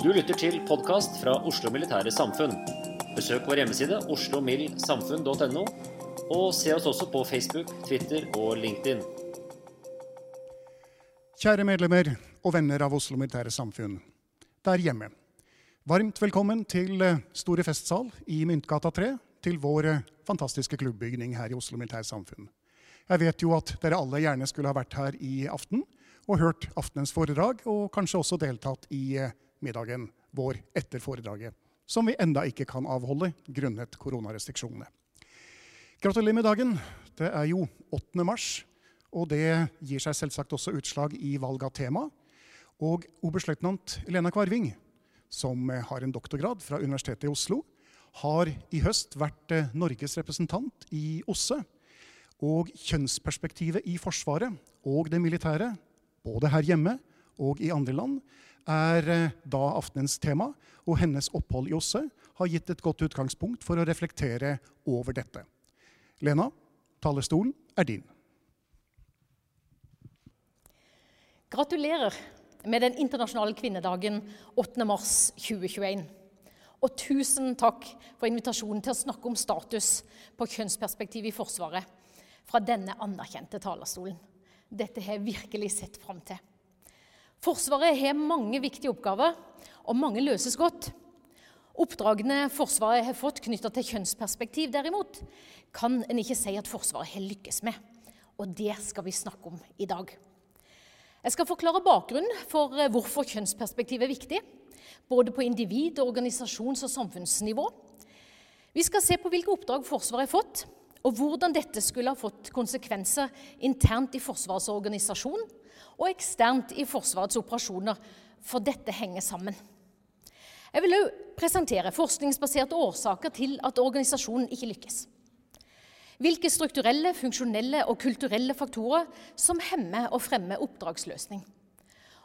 Du lytter til podkast fra Oslo Militære Samfunn. Besøk vår hjemmeside oslomildsamfunn.no, og se oss også på Facebook, Twitter og LinkedIn. Kjære medlemmer og venner av Oslo Militære Samfunn der hjemme. Varmt velkommen til eh, Store festsal i Myntgata 3, til vår eh, fantastiske klubbbygning her i Oslo Militære Samfunn. Jeg vet jo at dere alle gjerne skulle ha vært her i aften og hørt aftenens foredrag, og kanskje også deltatt i eh, middagen vår etter foredraget, som vi enda ikke kan avholde grunnet koronarestriksjonene. Gratulerer med dagen. Det er jo 8. mars, og det gir seg selvsagt også utslag i valg av tema. Og oberstløytnant Lena Kvarving, som har en doktorgrad fra Universitetet i Oslo, har i høst vært eh, Norges representant i OSSE. Og kjønnsperspektivet i Forsvaret og det militære, både her hjemme og i andre land, er eh, da aftenens tema. Og hennes opphold i OSSE har gitt et godt utgangspunkt for å reflektere over dette. Lena, talerstolen er din. Gratulerer med den internasjonale kvinnedagen 8. mars 2021. Og tusen takk for invitasjonen til å snakke om status på kjønnsperspektiv i Forsvaret fra denne anerkjente talerstolen. Dette har jeg virkelig sett fram til. Forsvaret har mange viktige oppgaver, og mange løses godt. Oppdragene Forsvaret har fått knytta til kjønnsperspektiv, derimot, kan en ikke si at Forsvaret har lykkes med. Og det skal vi snakke om i dag. Jeg skal forklare bakgrunnen for eh, hvorfor kjønnsperspektiv er viktig. Både på individ-, organisasjons- og samfunnsnivå. Vi skal se på hvilke oppdrag Forsvaret har fått, og hvordan dette skulle ha fått konsekvenser internt i Forsvarets organisasjon og eksternt i Forsvarets operasjoner, for dette henger sammen. Jeg vil òg presentere forskningsbaserte årsaker til at organisasjonen ikke lykkes. Hvilke strukturelle, funksjonelle og kulturelle faktorer som hemmer og fremmer oppdragsløsning.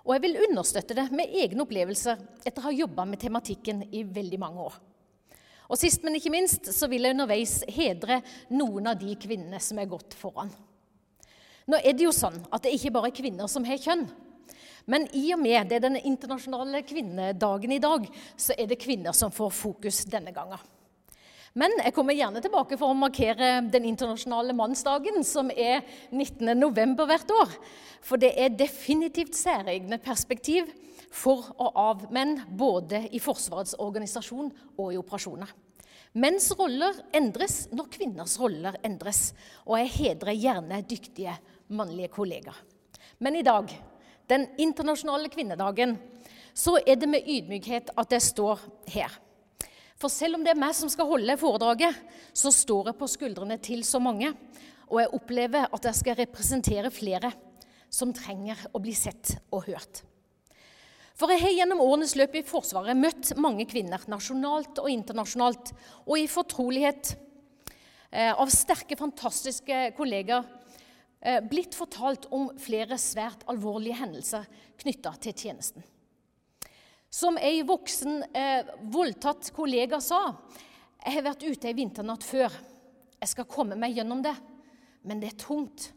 Og jeg vil understøtte det med egne opplevelser etter å ha jobba med tematikken i veldig mange år. Og sist, men ikke minst, så vil jeg underveis hedre noen av de kvinnene som er gått foran. Nå er det jo sånn at det ikke bare er kvinner som har kjønn. Men i og med det er den internasjonale kvinnedagen i dag, så er det kvinner som får fokus denne gangen. Men jeg kommer gjerne tilbake for å markere den internasjonale mannsdagen, som er 19.11. hvert år. For det er definitivt særegne perspektiv for og av menn, både i Forsvarets organisasjon og i operasjoner. Menns roller endres når kvinners roller endres, og jeg hedrer gjerne dyktige mannlige kollega. Men i dag, den internasjonale kvinnedagen, så er det med ydmykhet at jeg står her. For selv om det er meg som skal holde foredraget, så står jeg på skuldrene til så mange. Og jeg opplever at jeg skal representere flere som trenger å bli sett og hørt. For jeg har gjennom årenes løp i Forsvaret møtt mange kvinner, nasjonalt og internasjonalt, og i fortrolighet eh, av sterke, fantastiske kollegaer blitt fortalt om flere svært alvorlige hendelser knytta til tjenesten. Som ei voksen, eh, voldtatt kollega sa Jeg har vært ute ei vinternatt før. Jeg skal komme meg gjennom det, men det er tungt.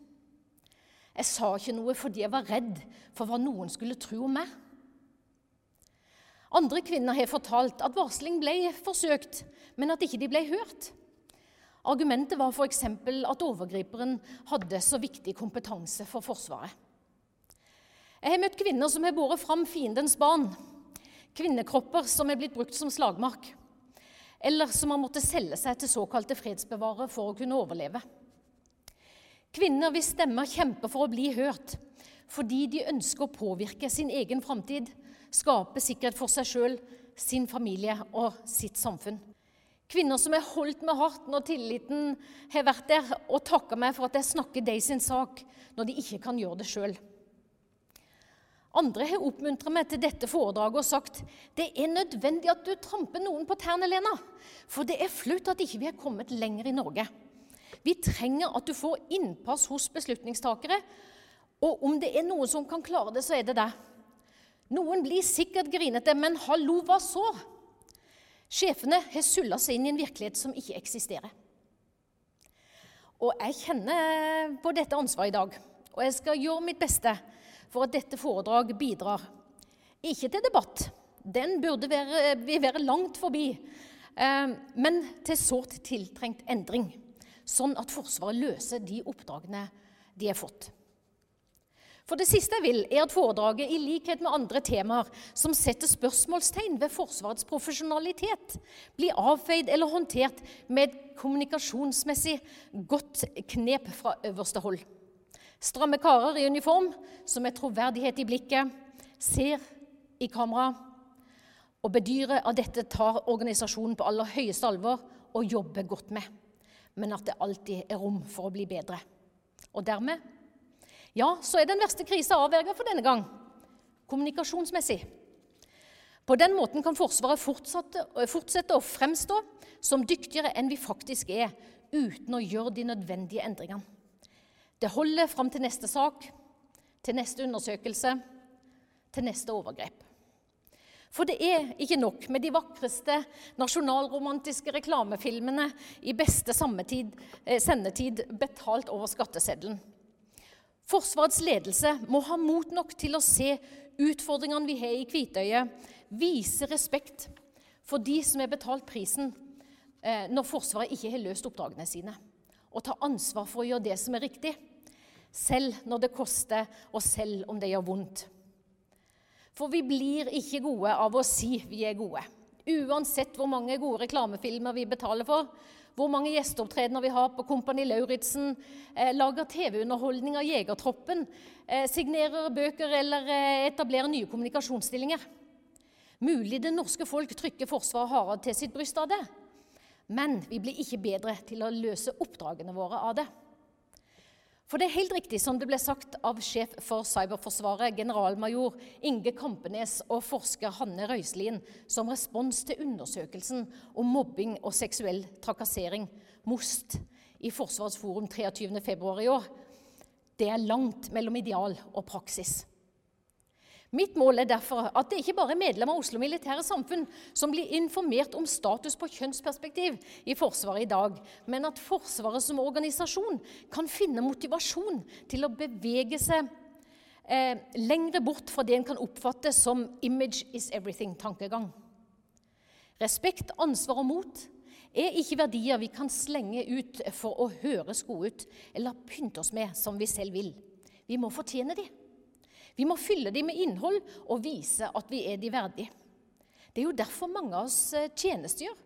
Jeg sa ikke noe fordi jeg var redd for hva noen skulle tro om meg. Andre kvinner har fortalt at varsling ble forsøkt, men at ikke de ble hørt. Argumentet var f.eks. at overgriperen hadde så viktig kompetanse for Forsvaret. Jeg har møtt kvinner som har båret fram fiendens barn. Kvinnekropper som er blitt brukt som slagmark. Eller som har måttet selge seg til såkalte fredsbevarere for å kunne overleve. Kvinner hvis stemmer kjemper for å bli hørt fordi de ønsker å påvirke sin egen framtid, skape sikkerhet for seg sjøl, sin familie og sitt samfunn. Kvinner som har holdt med hardt når tilliten har vært der, og takka meg for at jeg snakker de sin sak når de ikke kan gjøre det sjøl. Andre har oppmuntret meg til dette foredraget og sagt det er nødvendig at du tramper noen på tærne, Lena. For det er flaut at ikke vi er kommet lenger i Norge. Vi trenger at du får innpass hos beslutningstakere. Og om det er noen som kan klare det, så er det deg. Noen blir sikkert grinete, men hallo, hva så? Sjefene har sulla seg inn i en virkelighet som ikke eksisterer. Og jeg kjenner på dette ansvaret i dag, og jeg skal gjøre mitt beste for at dette foredrag bidrar. Ikke til debatt, den burde være, vi være langt forbi, eh, men til sårt tiltrengt endring. Sånn at Forsvaret løser de oppdragene de har fått. For det siste jeg vil, er at foredraget, i likhet med andre temaer som setter spørsmålstegn ved Forsvarets profesjonalitet, blir avfeid eller håndtert med et kommunikasjonsmessig godt knep fra øverste hold. Stramme karer i uniform som med troverdighet i blikket ser i kamera og bedyrer at dette tar organisasjonen på aller høyeste alvor og jobber godt med, men at det alltid er rom for å bli bedre. Og dermed ja, så er den verste krisa avverga for denne gang kommunikasjonsmessig. På den måten kan Forsvaret fortsette, fortsette å fremstå som dyktigere enn vi faktisk er, uten å gjøre de nødvendige endringene. Det holder fram til neste sak, til neste undersøkelse, til neste overgrep. For det er ikke nok med de vakreste nasjonalromantiske reklamefilmene i beste eh, sendetid betalt over skatteseddelen. Forsvarets ledelse må ha mot nok til å se utfordringene vi har i Kvitøyet, vise respekt for de som har betalt prisen eh, når Forsvaret ikke har løst oppdragene sine, og ta ansvar for å gjøre det som er riktig selv når det koster, og selv om det gjør vondt. For vi blir ikke gode av å si vi er gode. Uansett hvor mange gode reklamefilmer vi betaler for, hvor mange gjesteopptredener vi har på Kompani Lauritzen, eh, lager TV-underholdning av Jegertroppen, eh, signerer bøker eller eh, etablerer nye kommunikasjonsstillinger. Mulig det norske folk trykker Forsvaret hardere til sitt bryst av det. Men vi blir ikke bedre til å løse oppdragene våre av det. For det er helt riktig som det ble sagt av sjef for Cyberforsvaret, generalmajor Inge Kampenes og forsker Hanne Røiselien som respons til undersøkelsen om mobbing og seksuell trakassering, MOST, i Forsvarets forum 23.2 i år. Det er langt mellom ideal og praksis. Mitt mål er derfor at det ikke bare er medlemmer av Oslo Militære Samfunn som blir informert om status på kjønnsperspektiv i Forsvaret i dag, men at Forsvaret som organisasjon kan finne motivasjon til å bevege seg eh, lengre bort fra det en kan oppfatte som 'image is everything'-tankegang. Respekt, ansvar og mot er ikke verdier vi kan slenge ut for å høres gode ut eller pynte oss med som vi selv vil. Vi må fortjene dem. Vi må fylle dem med innhold og vise at vi er de verdige. Det er jo derfor mange av oss eh, tjenestegjør.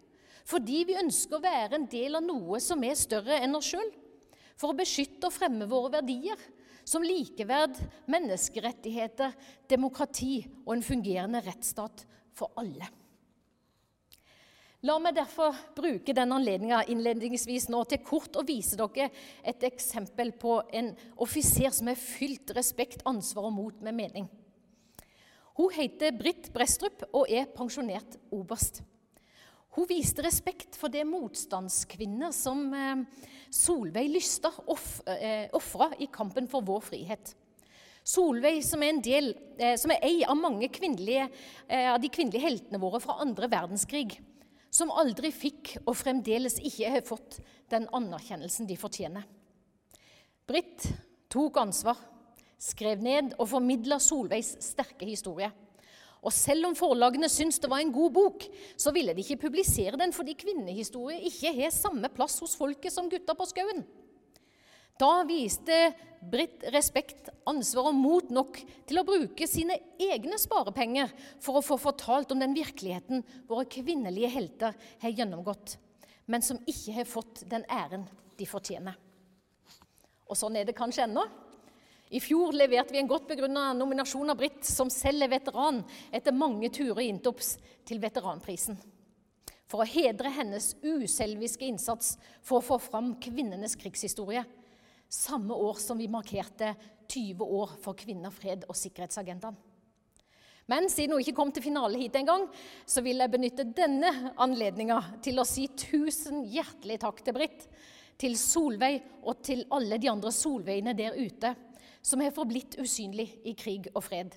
Fordi vi ønsker å være en del av noe som er større enn oss sjøl. For å beskytte og fremme våre verdier, som likeverd, menneskerettigheter, demokrati og en fungerende rettsstat for alle. La meg derfor bruke denne anledninga innledningsvis nå til kort å vise dere et eksempel på en offiser som er fylt respekt, ansvar og mot med mening. Hun heter Britt Brestrup og er pensjonert oberst. Hun viste respekt for det motstandskvinner som eh, Solveig Lystad eh, ofra i kampen for vår frihet. Solveig, som er, del, eh, som er ei av mange av de kvinnelige heltene våre fra andre verdenskrig, som aldri fikk og fremdeles ikke har fått den anerkjennelsen de fortjener. Britt tok ansvar, skrev ned og formidla Solveigs sterke historie. Og selv om forlagene syntes det var en god bok, så ville de ikke publisere den fordi kvinnehistorie ikke har samme plass hos folket som gutta på skauen. Da viste Britt respekt, ansvar og mot nok til å bruke sine egne sparepenger for å få fortalt om den virkeligheten våre kvinnelige helter har gjennomgått, men som ikke har fått den æren de fortjener. Og sånn er det kanskje ennå. I fjor leverte vi en godt begrunna nominasjon av Britt, som selv er veteran, etter mange turer i Intops til veteranprisen. For å hedre hennes uselviske innsats for å få fram kvinnenes krigshistorie. Samme år som vi markerte 20 år for kvinner, fred og sikkerhetsagendaen. Men siden hun ikke kom til finale hit engang, så vil jeg benytte denne anledninga til å si tusen hjertelig takk til Britt, til Solveig og til alle de andre Solveiene der ute som har forblitt usynlig i krig og fred.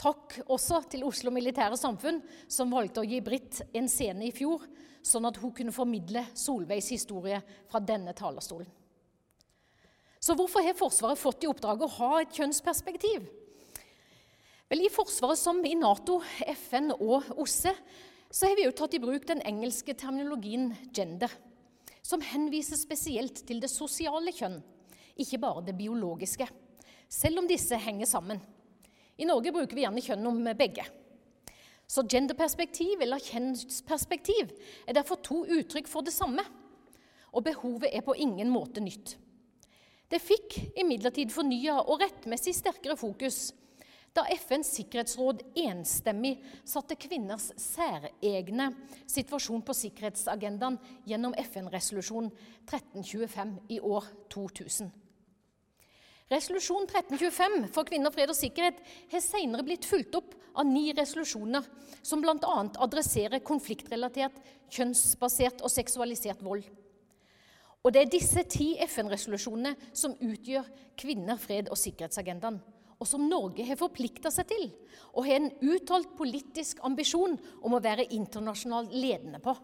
Takk også til Oslo Militære Samfunn, som valgte å gi Britt en scene i fjor, sånn at hun kunne formidle Solveigs historie fra denne talerstolen. Så hvorfor har Forsvaret fått i oppdrag å ha et kjønnsperspektiv? Vel, I Forsvaret som i Nato, FN og OSSE så har vi jo tatt i bruk den engelske terminologien 'gender', som henviser spesielt til det sosiale kjønn, ikke bare det biologiske selv om disse henger sammen. I Norge bruker vi gjerne kjønn om begge. Så genderperspektiv eller kjønnsperspektiv er derfor to uttrykk for det samme. Og behovet er på ingen måte nytt. Det fikk imidlertid fornya og rettmessig sterkere fokus da FNs sikkerhetsråd enstemmig satte kvinners særegne situasjon på sikkerhetsagendaen gjennom FN-resolusjon 1325 i år 2000. Resolusjon 1325 for kvinner, fred og sikkerhet har senere blitt fulgt opp av ni resolusjoner som bl.a. adresserer konfliktrelatert, kjønnsbasert og seksualisert vold. Og Det er disse ti FN-resolusjonene som utgjør kvinner, fred og sikkerhetsagendaen, og som Norge har forplikta seg til og har en uttalt politisk ambisjon om å være internasjonalt ledende på.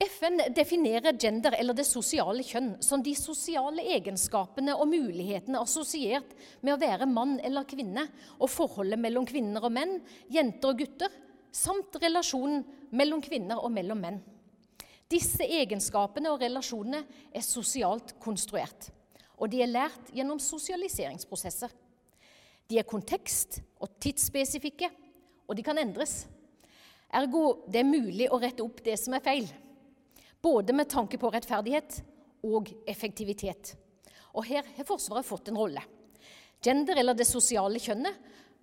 FN definerer gender, eller det sosiale kjønn, som de sosiale egenskapene og mulighetene assosiert med å være mann eller kvinne, og forholdet mellom kvinner og menn, jenter og gutter, samt relasjonen mellom kvinner og mellom menn. Disse egenskapene og relasjonene er sosialt konstruert, og de er lært gjennom sosialiseringsprosesser. De er kontekst- og tidsspesifikke, og de kan endres. Ergo det er mulig å rette opp det som er feil både med tanke på rettferdighet og effektivitet. Og her har Forsvaret fått en rolle. Gender, eller det sosiale kjønnet,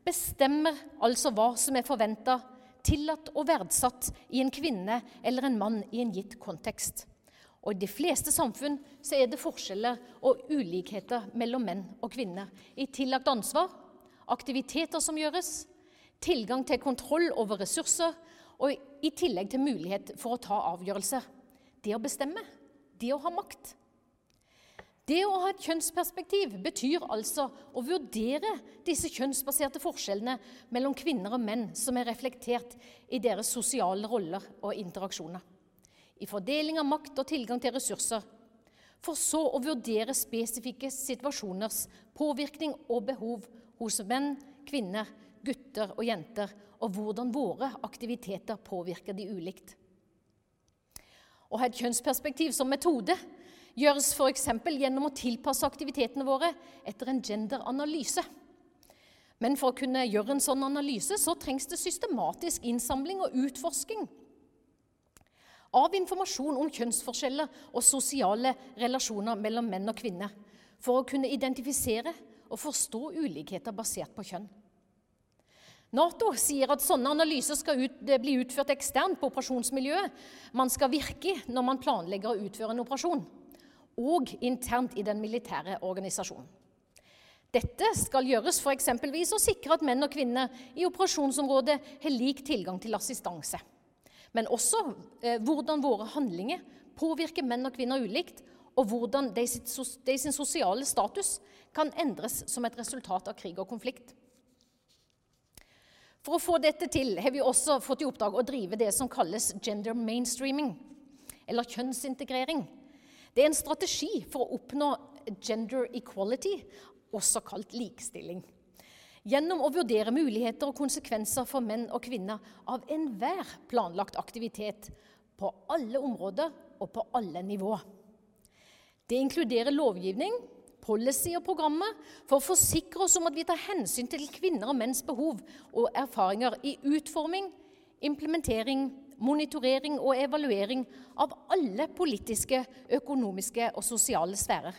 bestemmer altså hva som er forventa, tillatt og verdsatt i en kvinne eller en mann i en gitt kontekst. Og I de fleste samfunn så er det forskjeller og ulikheter mellom menn og kvinner i tillagt ansvar, aktiviteter som gjøres, tilgang til kontroll over ressurser og i tillegg til mulighet for å ta avgjørelser det å bestemme, det å ha makt. Det å ha et kjønnsperspektiv betyr altså å vurdere disse kjønnsbaserte forskjellene mellom kvinner og menn som er reflektert i deres sosiale roller og interaksjoner. I fordeling av makt og tilgang til ressurser. For så å vurdere spesifikke situasjoners påvirkning og behov hos menn, kvinner, gutter og jenter, og hvordan våre aktiviteter påvirker de ulikt. Å ha et kjønnsperspektiv som metode gjøres f.eks. gjennom å tilpasse aktivitetene våre etter en genderanalyse. Men for å kunne gjøre en sånn analyse så trengs det systematisk innsamling og utforsking av informasjon om kjønnsforskjeller og sosiale relasjoner mellom menn og kvinner for å kunne identifisere og forstå ulikheter basert på kjønn. Nato sier at sånne analyser skal ut, bli utført eksternt på operasjonsmiljøet man skal virke når man planlegger å utføre en operasjon, og internt i den militære organisasjonen. Dette skal gjøres for eksempelvis å sikre at menn og kvinner i operasjonsområdet har lik tilgang til assistanse. Men også eh, hvordan våre handlinger påvirker menn og kvinner ulikt, og hvordan de, de sin sosiale status kan endres som et resultat av krig og konflikt. For å få dette til har vi også fått i oppdrag å drive det som kalles gender mainstreaming, eller kjønnsintegrering. Det er en strategi for å oppnå gender equality, også kalt likestilling. Gjennom å vurdere muligheter og konsekvenser for menn og kvinner av enhver planlagt aktivitet på alle områder og på alle nivå. Det inkluderer lovgivning, policy og programmer for å forsikre oss om at vi tar hensyn til kvinner og menns behov og erfaringer i utforming, implementering, monitorering og evaluering av alle politiske, økonomiske og sosiale sfærer.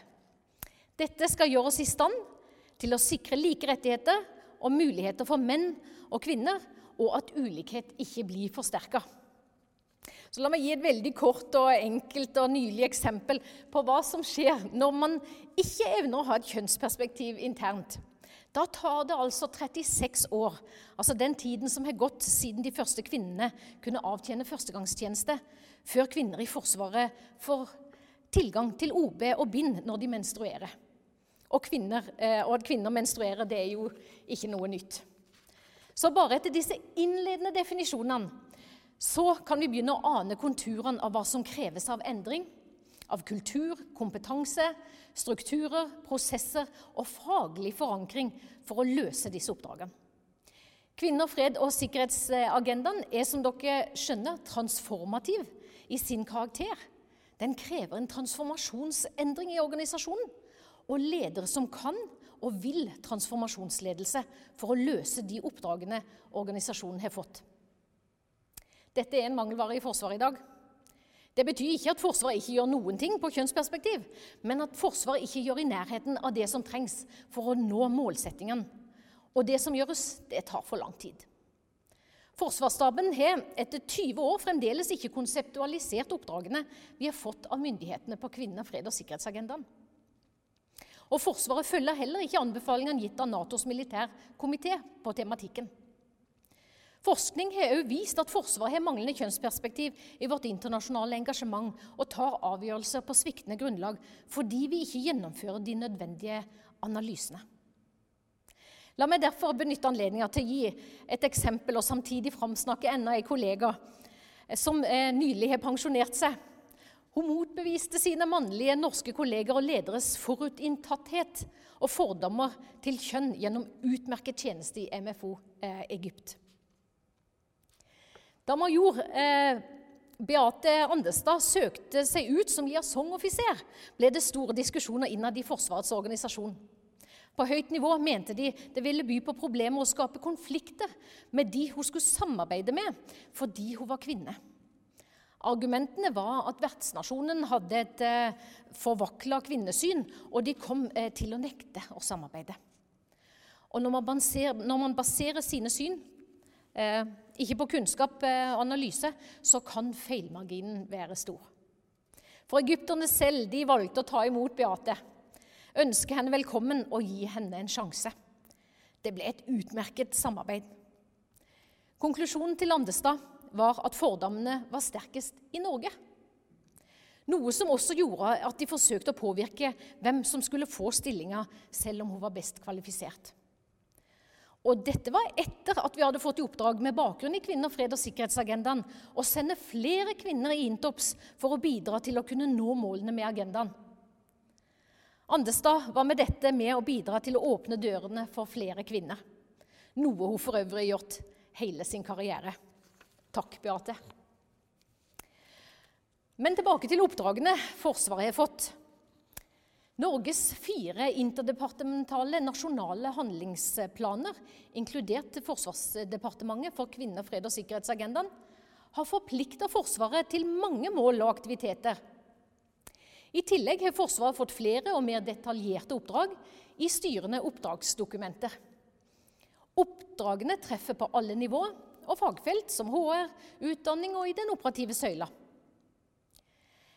Dette skal gjøre oss i stand til å sikre like rettigheter og muligheter for menn og kvinner, og at ulikhet ikke blir forsterka. Så La meg gi et veldig kort og enkelt og nylig eksempel på hva som skjer når man ikke evner å ha et kjønnsperspektiv internt. Da tar det altså 36 år, altså den tiden som har gått siden de første kvinnene kunne avtjene førstegangstjeneste, før kvinner i Forsvaret får tilgang til OB og bind når de menstruerer. Og, kvinner, eh, og at kvinner menstruerer, det er jo ikke noe nytt. Så bare etter disse innledende definisjonene så kan vi begynne å ane konturene av hva som kreves av endring. Av kultur, kompetanse, strukturer, prosesser og faglig forankring for å løse disse oppdragene. Kvinner, fred og sikkerhetsagendaen er som dere skjønner, transformativ i sin karakter. Den krever en transformasjonsendring i organisasjonen. Og ledere som kan og vil transformasjonsledelse for å løse de oppdragene organisasjonen har fått. Dette er en mangelvare i Forsvaret i dag. Det betyr ikke at Forsvaret ikke gjør noen ting på kjønnsperspektiv, men at Forsvaret ikke gjør i nærheten av det som trengs for å nå målsettingen. Og det som gjøres, det tar for lang tid. Forsvarsstaben har etter 20 år fremdeles ikke konseptualisert oppdragene vi har fått av myndighetene på kvinne-, fred- og sikkerhetsagendaen. Og Forsvaret følger heller ikke anbefalingene gitt av Natos militærkomité på tematikken. Forskning har også vist at Forsvaret har manglende kjønnsperspektiv i vårt internasjonale engasjement og tar avgjørelser på sviktende grunnlag fordi vi ikke gjennomfører de nødvendige analysene. La meg derfor benytte anledningen til å gi et eksempel og samtidig framsnakke enda en kollega som eh, nylig har pensjonert seg. Hun motbeviste sine mannlige norske kolleger og lederes forutinntatthet og fordommer til kjønn gjennom utmerket tjeneste i MFO eh, Egypt. Da major eh, Beate Andestad søkte seg ut som liaisonoffiser, ble det store diskusjoner innad i Forsvarets organisasjon. På høyt nivå mente de det ville by på problemer å skape konflikter med de hun skulle samarbeide med, fordi hun var kvinne. Argumentene var at vertsnasjonen hadde et eh, forvakla kvinnesyn, og de kom eh, til å nekte å samarbeide. Og når man baserer, når man baserer sine syn eh, ikke på kunnskap eh, og analyse, så kan feilmarginen være stor. For egypterne selv de valgte å ta imot Beate, ønske henne velkommen og gi henne en sjanse. Det ble et utmerket samarbeid. Konklusjonen til Landestad var at fordommene var sterkest i Norge. Noe som også gjorde at de forsøkte å påvirke hvem som skulle få stillinga, selv om hun var best kvalifisert. Og dette var etter at vi hadde fått i oppdrag med bakgrunn i kvinner, fred og sikkerhetsagendaen å sende flere kvinner i Intops for å bidra til å kunne nå målene med agendaen. Andestad var med dette med å bidra til å åpne dørene for flere kvinner. Noe hun for øvrig har gjort hele sin karriere. Takk, Beate. Men tilbake til oppdragene Forsvaret har fått. Norges fire interdepartementale nasjonale handlingsplaner, inkludert Forsvarsdepartementet for kvinner, fred og sikkerhetsagendaen, har forplikta Forsvaret til mange mål og aktiviteter. I tillegg har Forsvaret fått flere og mer detaljerte oppdrag i styrende oppdragsdokumenter. Oppdragene treffer på alle nivå og fagfelt, som HR, utdanning og i den operative søyla.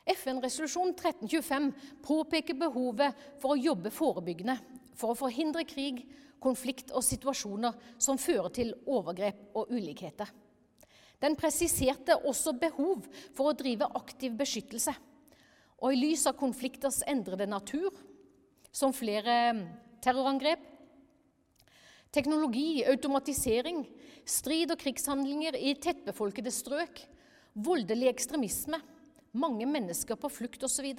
FN-resolusjon 1325 påpeker behovet for å jobbe forebyggende for å forhindre krig, konflikt og situasjoner som fører til overgrep og ulikheter. Den presiserte også behov for å drive aktiv beskyttelse. Og i lys av konflikters endrede natur, som flere terrorangrep, Teknologi, automatisering, strid og krigshandlinger i tettbefolkede strøk, voldelig ekstremisme, mange mennesker på flukt osv.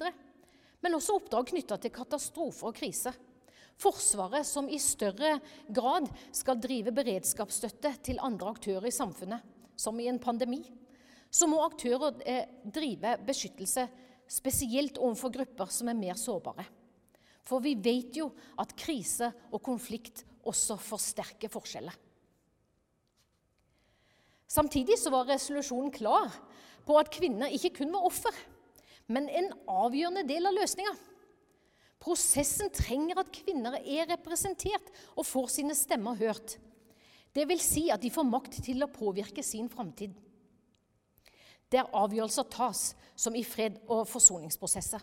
Men også oppdrag knytta til katastrofer og kriser. Forsvaret som i større grad skal drive beredskapsstøtte til andre aktører i samfunnet, som i en pandemi. Så må aktører eh, drive beskyttelse spesielt overfor grupper som er mer sårbare. For vi vet jo at krise og konflikt også forsterker forskjeller. Samtidig så var resolusjonen klar på at kvinner ikke kun var offer, men en avgjørende del av løsninga. Prosessen trenger at kvinner er representert og får sine stemmer hørt. Det vil si at de får makt til å påvirke sin framtid. Der avgjørelser tas, som i fred- og forsoningsprosesser.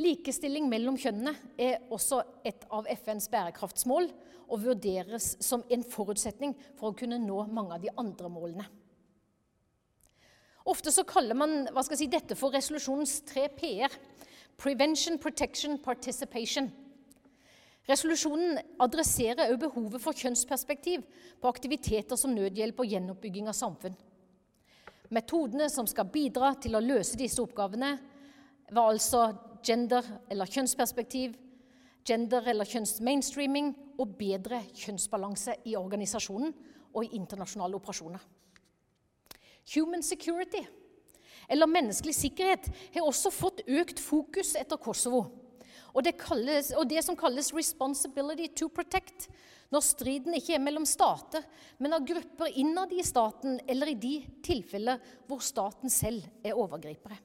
Likestilling mellom kjønnene er også et av FNs bærekraftsmål og vurderes som en forutsetning for å kunne nå mange av de andre målene. Ofte så kaller man si, dette for resolusjonens tre p-er. Prevention, Protection, Participation. Resolusjonen adresserer også behovet for kjønnsperspektiv på aktiviteter som nødhjelp og gjenoppbygging av samfunn. Metodene som skal bidra til å løse disse oppgavene, var altså gender- eller kjønnsperspektiv, gender- eller kjønnsmainstreaming og bedre kjønnsbalanse i organisasjonen og i internasjonale operasjoner. Human security, eller menneskelig sikkerhet, har også fått økt fokus etter Kosovo. Og det, kalles, og det som kalles 'responsibility to protect', når striden ikke er mellom stater, men av grupper innad i staten eller i de tilfeller hvor staten selv er overgripere.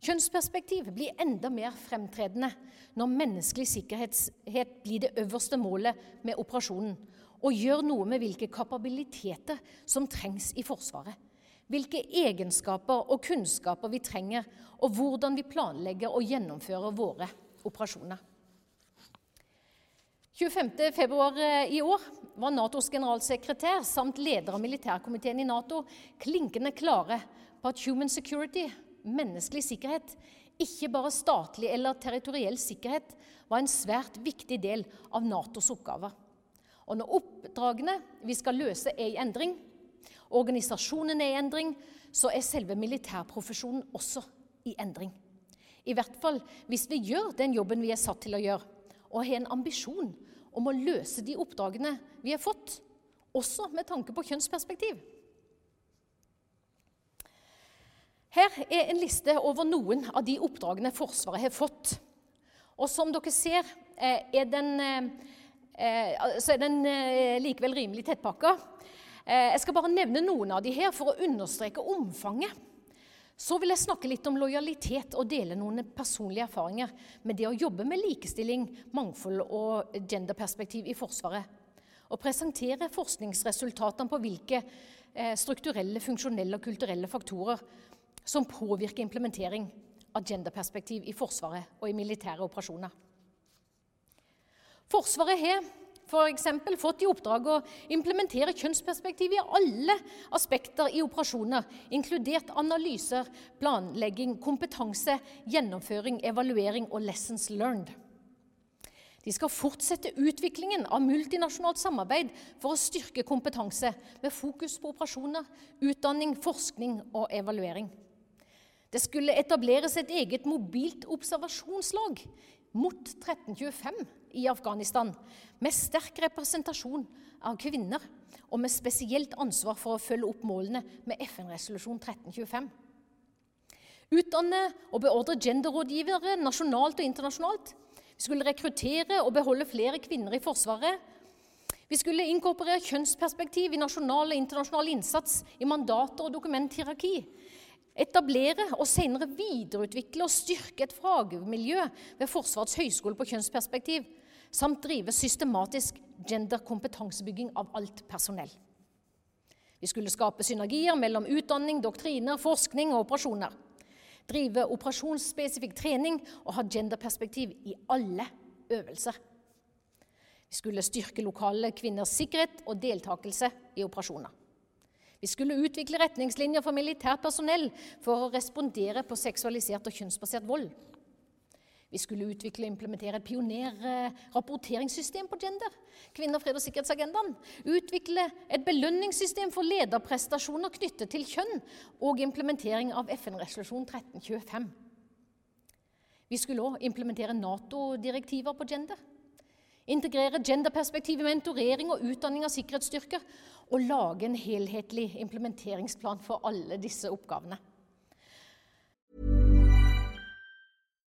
Kjønnsperspektiv blir enda mer fremtredende når menneskelig sikkerhet blir det øverste målet med operasjonen, og gjør noe med hvilke kapabiliteter som trengs i Forsvaret. Hvilke egenskaper og kunnskaper vi trenger, og hvordan vi planlegger og gjennomfører våre operasjoner. 25.2 i år var Natos generalsekretær samt leder av militærkomiteen i Nato klinkende klare på at human security menneskelig sikkerhet, ikke bare statlig eller territoriell sikkerhet, var en svært viktig del av Natos oppgaver. Og når oppdragene vi skal løse, er i endring, organisasjonen er i endring, så er selve militærprofesjonen også i endring. I hvert fall hvis vi gjør den jobben vi er satt til å gjøre, og har en ambisjon om å løse de oppdragene vi har fått, også med tanke på kjønnsperspektiv. Her er en liste over noen av de oppdragene Forsvaret har fått. Og som dere ser, eh, er den, eh, så er den eh, likevel rimelig tettpakka. Jeg skal bare nevne noen av de her for å understreke omfanget. Så vil jeg snakke litt om lojalitet og dele noen personlige erfaringer med det å jobbe med likestilling, mangfold og genderperspektiv i Forsvaret. Og presentere forskningsresultatene på hvilke strukturelle, funksjonelle og kulturelle faktorer som påvirker implementering av genderperspektiv i Forsvaret og i militære operasjoner. Forsvaret har f.eks. fått i oppdrag å implementere kjønnsperspektiv i alle aspekter i operasjoner, inkludert analyser, planlegging, kompetanse, gjennomføring, evaluering og lessons learned. De skal fortsette utviklingen av multinasjonalt samarbeid for å styrke kompetanse, med fokus på operasjoner, utdanning, forskning og evaluering. Det skulle etableres et eget mobilt observasjonslag mot 1325 i Afghanistan, med sterk representasjon av kvinner og med spesielt ansvar for å følge opp målene med FN-resolusjon 1325. Utdanne og beordre genderrådgivere nasjonalt og internasjonalt. Vi skulle rekruttere og beholde flere kvinner i Forsvaret. Vi skulle inkorporere kjønnsperspektiv i nasjonal og internasjonal innsats i mandater og dokumenthierarki. Etablere og senere videreutvikle og styrke et fagmiljø ved Forsvarets høgskole på kjønnsperspektiv, samt drive systematisk genderkompetansebygging av alt personell. Vi skulle skape synergier mellom utdanning, doktriner, forskning og operasjoner. Drive operasjonsspesifikk trening og ha genderperspektiv i alle øvelser. Vi skulle styrke lokale kvinners sikkerhet og deltakelse i operasjoner. Vi skulle utvikle retningslinjer for militært personell for å respondere på seksualisert og kjønnsbasert vold. Vi skulle utvikle og implementere et pionerrapporteringssystem på gender. Kvinner, fred og sikkerhetsagendaen. Utvikle et belønningssystem for lederprestasjoner knyttet til kjønn. Og implementering av FN-resolusjon 1325. Vi skulle òg implementere Nato-direktiver på gender. Integrere genderperspektiv med mentorering og utdanning av sikkerhetsstyrker. Og lage en helhetlig implementeringsplan for alle disse oppgavene.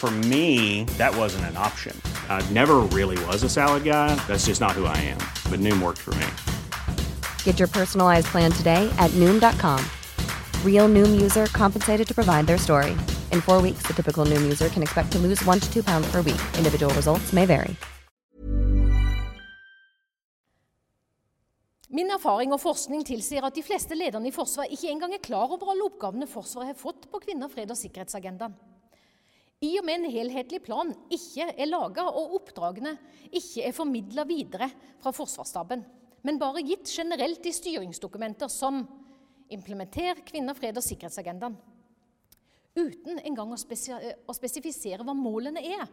For me, that wasn't an option. I never really was a salad guy. That's just not who I am. But Noom worked for me. Get your personalized plan today at Noom.com. Real Noom user compensated to provide their story. In four weeks, the typical Noom user can expect to lose one to two pounds per week. Individual results may vary. Min erfaring og forskning tilsier at de fleste lederne i Forsvaret ikke engang er klar over alle oppgavene Forsvaret har fått på kvinner, fred og sikkerhetsagendaen. I og med en helhetlig plan ikke er laga og oppdragene ikke er formidla videre fra Forsvarsstaben, men bare gitt generelt i styringsdokumenter som 'implementer kvinner, fred og sikkerhetsagendaen', uten engang å, å spesifisere hva målene er,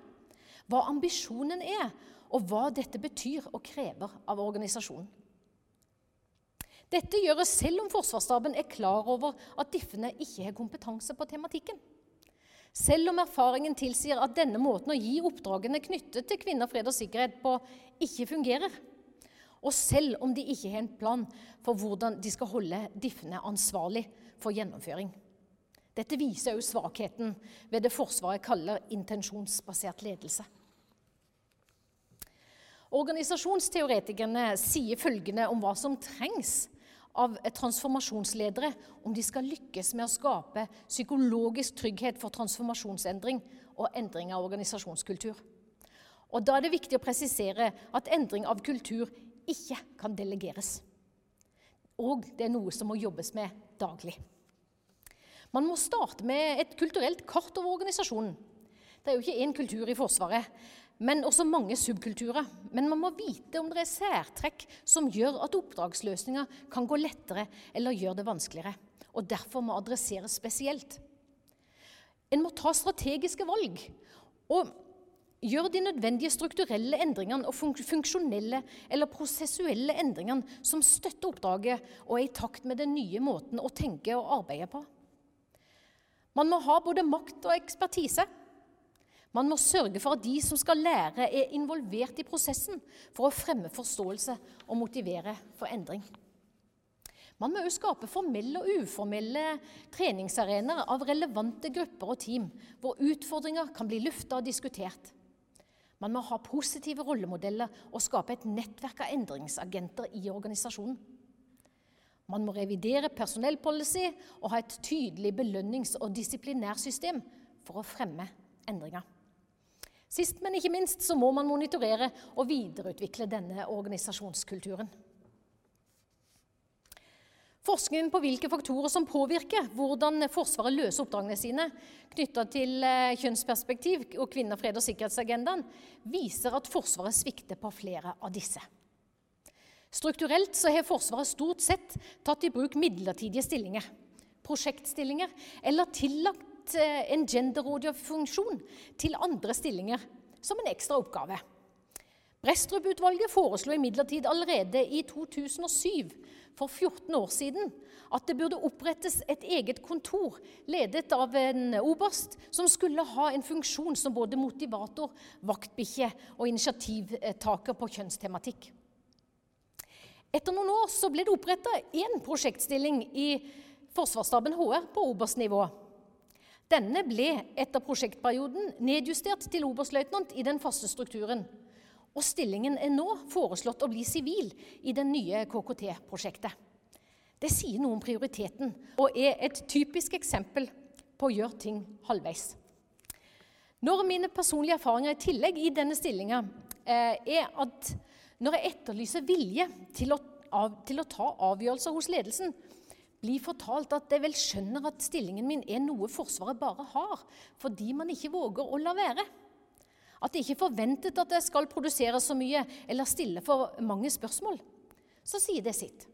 hva ambisjonen er, og hva dette betyr og krever av organisasjonen. Dette gjøres selv om Forsvarsstaben er klar over at diffene ikke har kompetanse på tematikken. Selv om erfaringen tilsier at denne måten å gi oppdragene knyttet til kvinner, fred og sikkerhet på ikke fungerer. Og selv om de ikke har en plan for hvordan de skal holde diffene ansvarlig for gjennomføring. Dette viser også svakheten ved det Forsvaret kaller intensjonsbasert ledelse. Organisasjonsteoretikerne sier følgende om hva som trengs av transformasjonsledere om de skal lykkes med å skape psykologisk trygghet for transformasjonsendring og endring av organisasjonskultur. Og Da er det viktig å presisere at endring av kultur ikke kan delegeres. Og det er noe som må jobbes med daglig. Man må starte med et kulturelt kart over organisasjonen. Det er jo ikke én kultur i Forsvaret, men også mange subkulturer. Men man må vite om det er særtrekk som gjør at oppdragsløsninger kan gå lettere eller gjøre det vanskeligere, og derfor må adresseres spesielt. En må ta strategiske valg og gjøre de nødvendige strukturelle endringene og funksjonelle eller prosessuelle endringene som støtter oppdraget og er i takt med den nye måten å tenke og arbeide på. Man må ha både makt og ekspertise man må sørge for at de som skal lære, er involvert i prosessen for å fremme forståelse og motivere for endring. Man må også skape formelle og uformelle treningsarenaer av relevante grupper og team, hvor utfordringer kan bli lufta og diskutert. Man må ha positive rollemodeller og skape et nettverk av endringsagenter i organisasjonen. Man må revidere personellpolicy og ha et tydelig belønnings- og disiplinærsystem for å fremme endringer. Sist, men ikke minst, så må man monitorere og videreutvikle denne organisasjonskulturen. Forskningen på hvilke faktorer som påvirker hvordan Forsvaret løser oppdragene sine knytta til eh, kjønnsperspektiv og kvinner, fred og sikkerhetsagendaen, viser at Forsvaret svikter på flere av disse. Strukturelt så har Forsvaret stort sett tatt i bruk midlertidige stillinger, prosjektstillinger eller tillagt Eh, en genderrådgiverfunksjon til andre stillinger som en ekstra oppgave. Brestrup-utvalget foreslo imidlertid allerede i 2007, for 14 år siden, at det burde opprettes et eget kontor ledet av en oberst som skulle ha en funksjon som både motivator, vaktbikkje og initiativtaker på kjønnstematikk. Etter noen år ble det oppretta én prosjektstilling i Forsvarsstaben HR på oberstnivå. Denne ble etter prosjektperioden nedjustert til oberstløytnant i den faste strukturen. Og stillingen er nå foreslått å bli sivil i det nye KKT-prosjektet. Det sier noe om prioriteten og er et typisk eksempel på å gjøre ting halvveis. Når mine personlige erfaringer i tillegg i denne stillinga eh, er at når jeg etterlyser vilje til å, av, til å ta avgjørelser hos ledelsen, blir fortalt at jeg vel skjønner at stillingen min er noe Forsvaret bare har, fordi man ikke våger å la være. At det ikke er forventet at jeg skal produsere så mye eller stille for mange spørsmål. Så sier det sitt.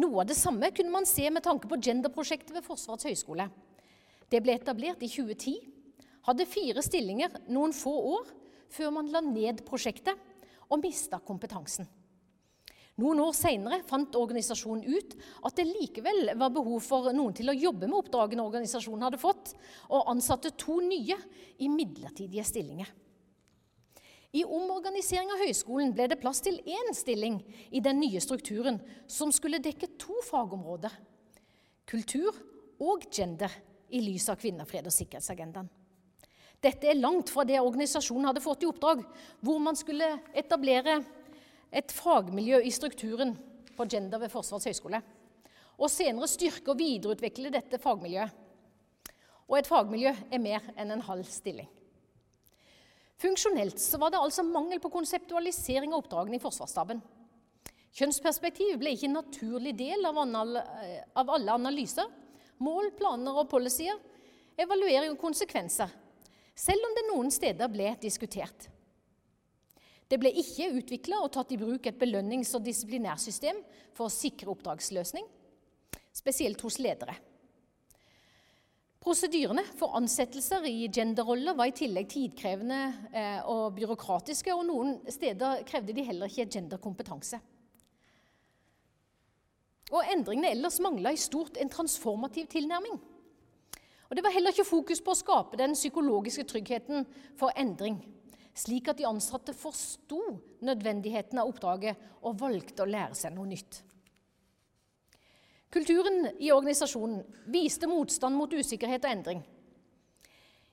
Noe av det samme kunne man se med tanke på genderprosjektet ved Forsvarets høgskole. Det ble etablert i 2010, hadde fire stillinger noen få år før man la ned prosjektet og mista kompetansen. Noen år senere fant organisasjonen ut at det likevel var behov for noen til å jobbe med oppdragene organisasjonen hadde fått, og ansatte to nye i midlertidige stillinger. I omorganisering av høyskolen ble det plass til én stilling i den nye strukturen som skulle dekke to fagområder kultur og gender i lys av kvinnefred- og sikkerhetsagendaen. Dette er langt fra det organisasjonen hadde fått i oppdrag, hvor man skulle etablere et fagmiljø i strukturen på gender ved Forsvarets høgskole. Og senere styrke og videreutvikle dette fagmiljøet. Og et fagmiljø er mer enn en halv stilling. Funksjonelt var det altså mangel på konseptualisering av oppdragene i Forsvarsstaben. Kjønnsperspektiv ble ikke en naturlig del av, alle analyser, mål, planer og policyer, evaluering og konsekvenser, selv om det noen steder ble diskutert. Det ble ikke utvikla og tatt i bruk et belønnings- og disiplinærsystem for å sikre oppdragsløsning, spesielt hos ledere. Prosedyrene for ansettelser i genderroller var i tillegg tidkrevende eh, og byråkratiske, og noen steder krevde de heller ikke genderkompetanse. Og Endringene ellers mangla i stort en transformativ tilnærming. Og Det var heller ikke fokus på å skape den psykologiske tryggheten for endring slik at de ansatte forsto nødvendigheten av oppdraget og valgte å lære seg noe nytt. Kulturen i organisasjonen viste motstand mot usikkerhet og endring.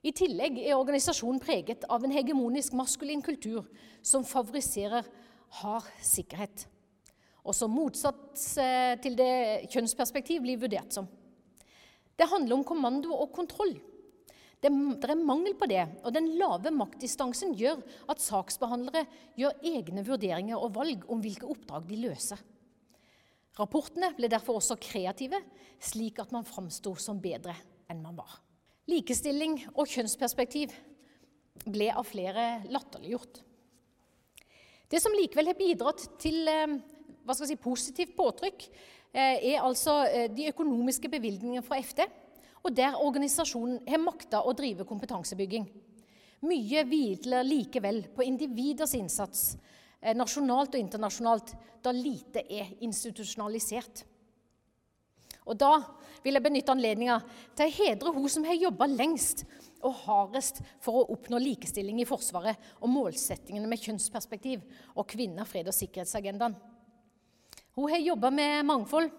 I tillegg er organisasjonen preget av en hegemonisk maskulin kultur som favoriserer hard sikkerhet, og som motsatt eh, til det kjønnsperspektiv blir vurdert som. Det handler om kommando og kontroll. Det, det, er mangel på det, og den lave maktdistansen gjør at saksbehandlere gjør egne vurderinger og valg om hvilke oppdrag de løser. Rapportene ble derfor også kreative, slik at man framsto som bedre enn man var. Likestilling og kjønnsperspektiv ble av flere latterliggjort. Det som likevel har bidratt til eh, si, positivt påtrykk, eh, er altså eh, de økonomiske bevilgningene fra FD og der organisasjonen har makta å drive kompetansebygging. Mye hviler likevel på individers innsats, eh, nasjonalt og internasjonalt, da lite er institusjonalisert. Og Da vil jeg benytte anledninga til å hedre hun som har jobba lengst og hardest for å oppnå likestilling i Forsvaret og målsettingene med kjønnsperspektiv og kvinner, fred og sikkerhetsagendaen. Hun har jobba med mangfold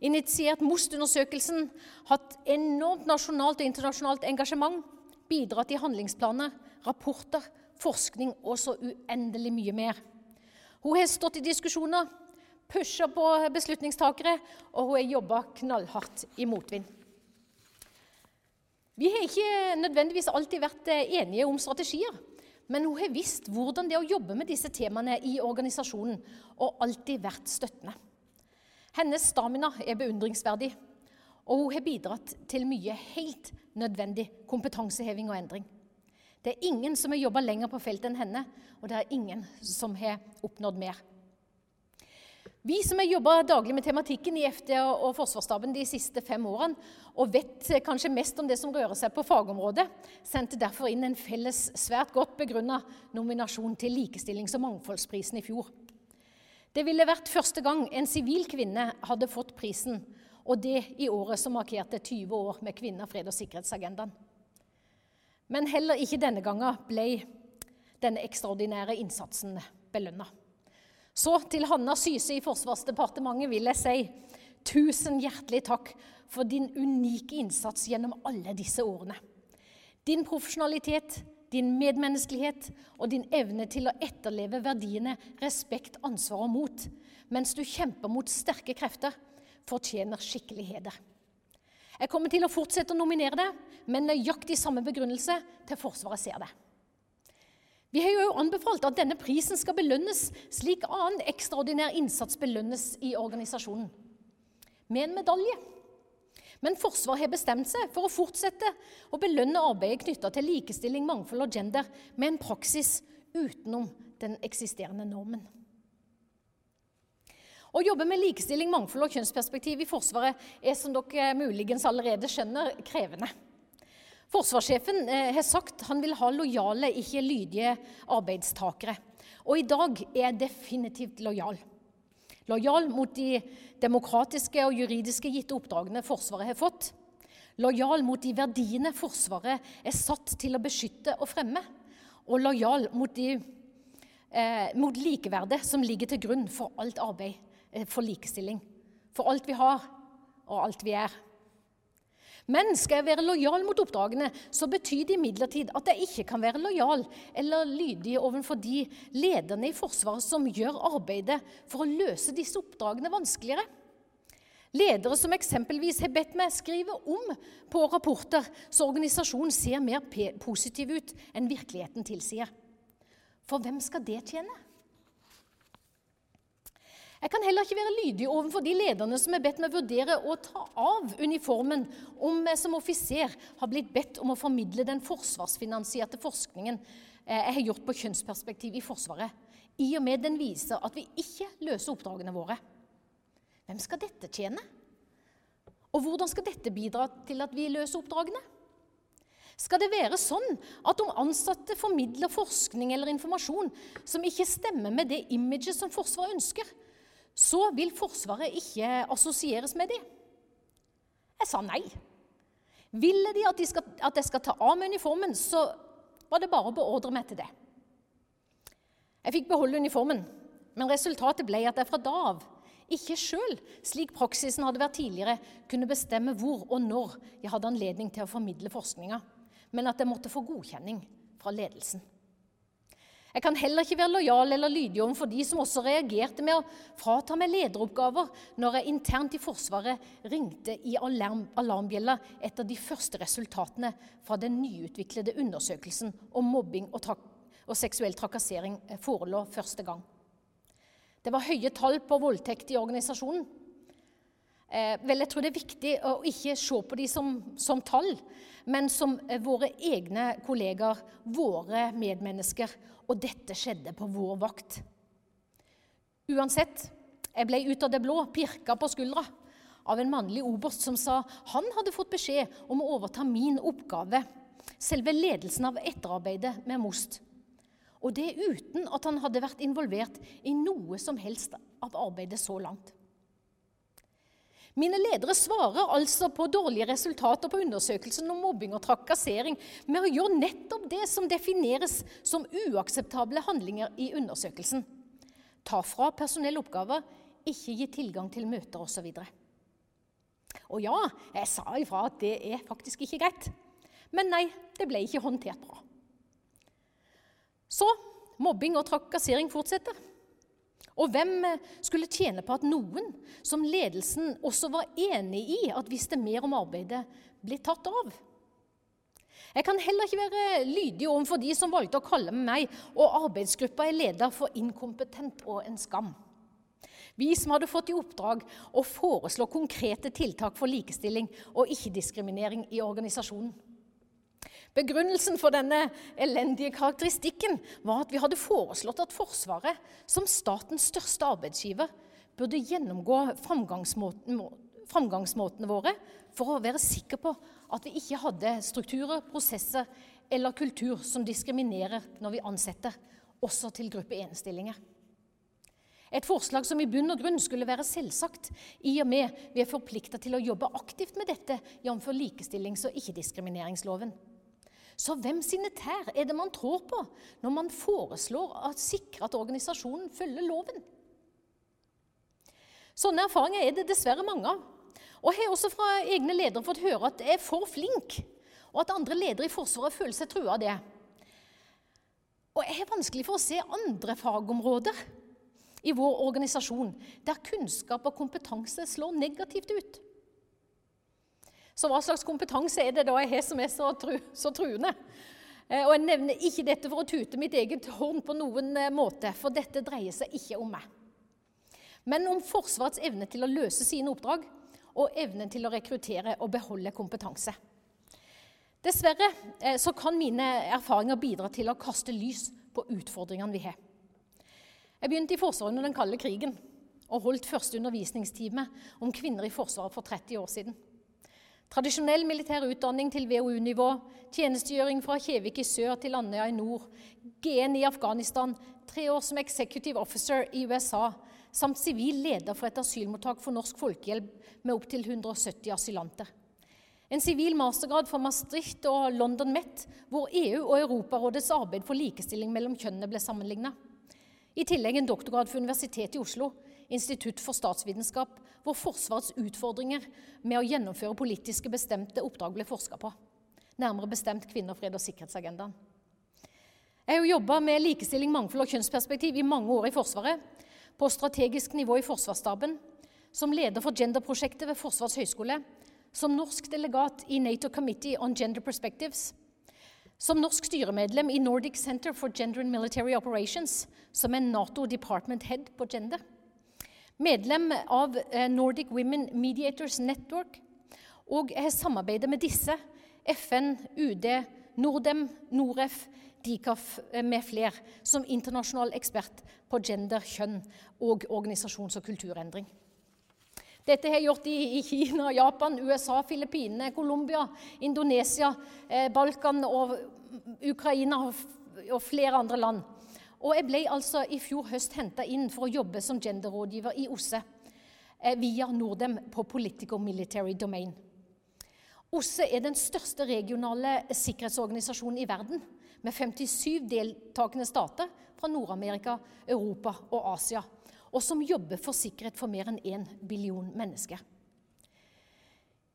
initiert MOST-undersøkelsen, hatt enormt nasjonalt og internasjonalt engasjement, bidratt i handlingsplaner, rapporter, forskning og så uendelig mye mer. Hun har stått i diskusjoner, pusha på beslutningstakere, og hun har jobba knallhardt i motvind. Vi har ikke nødvendigvis alltid vært eh, enige om strategier, men hun har visst hvordan det er å jobbe med disse temaene i organisasjonen, og alltid vært støttende. Hennes stamina er beundringsverdig, og hun har bidratt til mye helt nødvendig kompetanseheving og endring. Det er ingen som har jobba lenger på feltet enn henne, og det er ingen som har oppnådd mer. Vi som har jobba daglig med tematikken i FD og Forsvarsstaben de siste fem årene, og vet kanskje mest om det som rører seg på fagområdet, sendte derfor inn en felles, svært godt begrunna nominasjon til Likestillings- og mangfoldsprisen i fjor. Det ville vært første gang en sivil kvinne hadde fått prisen, og det i året som markerte 20 år med kvinner, fred og sikkerhetsagendaen. Men heller ikke denne gangen ble denne ekstraordinære innsatsen belønna. Så til Hanna Syse i Forsvarsdepartementet vil jeg si tusen hjertelig takk for din unike innsats gjennom alle disse årene. Din profesjonalitet, din medmenneskelighet og din evne til å etterleve verdiene respekt, ansvar og mot, mens du kjemper mot sterke krefter, fortjener skikkelig heder. Jeg kommer til å fortsette å nominere det, med nøyaktig samme begrunnelse til Forsvaret ser det. Vi har jo anbefalt at denne prisen skal belønnes slik annen ekstraordinær innsats belønnes i organisasjonen. Med en medalje. Men Forsvaret har bestemt seg for å fortsette å belønne arbeidet knytta til likestilling, mangfold og gender med en praksis utenom den eksisterende normen. Å jobbe med likestilling, mangfold og kjønnsperspektiv i Forsvaret er som dere muligens allerede skjønner, krevende. Forsvarssjefen eh, har sagt han vil ha lojale, ikke lydige arbeidstakere. Og i dag er jeg definitivt lojal. Lojal mot de demokratiske og juridiske gitte oppdragene Forsvaret har fått. Lojal mot de verdiene Forsvaret er satt til å beskytte og fremme. Og lojal mot, de, eh, mot likeverdet som ligger til grunn for alt arbeid Eh, for likestilling. For alt vi har, og alt vi er. Men skal jeg være lojal mot oppdragene, så betyr det imidlertid at jeg ikke kan være lojal eller lydig overfor de lederne i Forsvaret som gjør arbeidet for å løse disse oppdragene vanskeligere. Ledere som eksempelvis har bedt meg skrive om på rapporter så organisasjonen ser mer positiv ut enn virkeligheten tilsier. For hvem skal det tjene? Jeg kan heller ikke være lydig overfor de lederne som er bedt meg vurdere å ta av uniformen om jeg som offiser har blitt bedt om å formidle den forsvarsfinansierte forskningen eh, jeg har gjort på kjønnsperspektiv i Forsvaret, i og med den viser at vi ikke løser oppdragene våre. Hvem skal dette tjene? Og hvordan skal dette bidra til at vi løser oppdragene? Skal det være sånn at om ansatte formidler forskning eller informasjon som ikke stemmer med det imaget som Forsvaret ønsker, så vil Forsvaret ikke assosieres med dem. Jeg sa nei. Ville de at, de skal, jeg skal ta av meg uniformen, så var det bare å beordre meg til det. Jeg fikk beholde uniformen, men resultatet ble at jeg fra da av ikke sjøl, slik praksisen hadde vært tidligere, kunne bestemme hvor og når jeg hadde anledning til å formidle forskninga, men at jeg måtte få godkjenning fra ledelsen. Jeg kan heller ikke være lojal eller lydig overfor de som også reagerte med å frata meg lederoppgaver når jeg internt i Forsvaret ringte i alarm, alarmbjella etter de første resultatene fra den nyutviklede undersøkelsen om mobbing og, og seksuell trakassering eh, forelå første gang. Det var høye tall på voldtekt i organisasjonen. Eh, vel, jeg tror det er viktig å ikke se på de som, som tall, men som eh, våre egne kollegaer, våre medmennesker og dette skjedde på vår vakt. Uansett, jeg ble ut av det blå pirka på skuldra av en mannlig oberst som sa han hadde fått beskjed om å overta min oppgave, selve ledelsen av etterarbeidet med Most. Og det uten at han hadde vært involvert i noe som helst av arbeidet så langt. Mine ledere svarer altså på dårlige resultater på undersøkelsen om mobbing og trakassering med å gjøre nettopp det som defineres som uakseptable handlinger i undersøkelsen. Ta fra personell oppgaver, ikke gi tilgang til møter osv. Og ja, jeg sa ifra at det er faktisk ikke greit. Men nei, det ble ikke håndtert bra. Så mobbing og trakassering fortsetter. Og hvem eh, skulle tjene på at noen, som ledelsen også var enig i at visste mer om arbeidet, ble tatt av? Jeg kan heller ikke være lydig overfor de som valgte å kalle meg og arbeidsgruppa jeg leder for inkompetent og en skam. Vi som hadde fått i oppdrag å foreslå konkrete tiltak for likestilling og ikke-diskriminering i organisasjonen. Begrunnelsen for denne elendige karakteristikken var at vi hadde foreslått at Forsvaret, som statens største arbeidsgiver, burde gjennomgå framgangsmåtene våre for å være sikker på at vi ikke hadde strukturer, prosesser eller kultur som diskriminerer når vi ansetter, også til gruppe 1-stillinger. Et forslag som i bunn og grunn skulle være selvsagt, i og med vi er forplikta til å jobbe aktivt med dette, jf. likestillings- og ikke-diskrimineringsloven. Så hvem sine tær er det man trår på når man foreslår å sikre at organisasjonen følger loven? Sånne erfaringer er det dessverre mange av. Og jeg har også fra egne ledere fått høre at jeg er for flink, og at andre ledere i Forsvaret føler seg trua av det. Og jeg har vanskelig for å se andre fagområder i vår organisasjon der kunnskap og kompetanse slår negativt ut. Så hva slags kompetanse er det da jeg har som er så, tru, så truende? Eh, og Jeg nevner ikke dette for å tute mitt eget horn på noen eh, måte, for dette dreier seg ikke om meg. Men om Forsvarets evne til å løse sine oppdrag og evnen til å rekruttere og beholde kompetanse. Dessverre eh, så kan mine erfaringer bidra til å kaste lys på utfordringene vi har. Jeg begynte i Forsvaret under den kalde krigen og holdt første undervisningstime om kvinner i Forsvaret for 30 år siden. Tradisjonell militær utdanning til VOU-nivå, tjenestegjøring fra Kjevik i sør til Andøya i nord, GN i Afghanistan, tre år som executive officer i USA, samt sivil leder for et asylmottak for Norsk Folkehjelp med opptil 170 asylanter. En sivil mastergrad fra Maastricht og London Met, hvor EU og Europarådets arbeid for likestilling mellom kjønnene ble sammenligna. I tillegg en doktorgrad fra Universitetet i Oslo, Institutt for statsvitenskap, hvor Forsvarets utfordringer med å gjennomføre politiske bestemte oppdrag ble forska på. Nærmere bestemt kvinner, fred og sikkerhetsagendaen. Jeg har jobba med likestilling, mangfold og kjønnsperspektiv i mange år i Forsvaret. På strategisk nivå i Forsvarsstaben, som leder for genderprosjektet ved Forsvarets høgskole, som norsk delegat i NATO Committee on Gender Perspectives, som norsk styremedlem i Nordic Center for Gender and Military Operations, som er Nato Department Head på gender medlem av eh, Nordic Women Mediators Network, og har samarbeidet med disse, FN, UD, Nordem, Noref, Dicaf eh, med flere, som internasjonal ekspert på gender, kjønn og organisasjons- og kulturendring. Dette har jeg gjort i, Kina, Japan, USA, Filippinene, Colombia, Indonesia, eh, Balkan og Ukraina og flere andre land. Og jeg ble altså i fjor høst henta inn for å jobbe som genderrådgiver i OSSE eh, via Nordem på Politico Military Domain. OSSE er den største regionale sikkerhetsorganisasjonen i verden, med 57 deltakende stater fra Nord-Amerika, Europa og Asia, og som jobber for sikkerhet for mer enn 1 billion mennesker.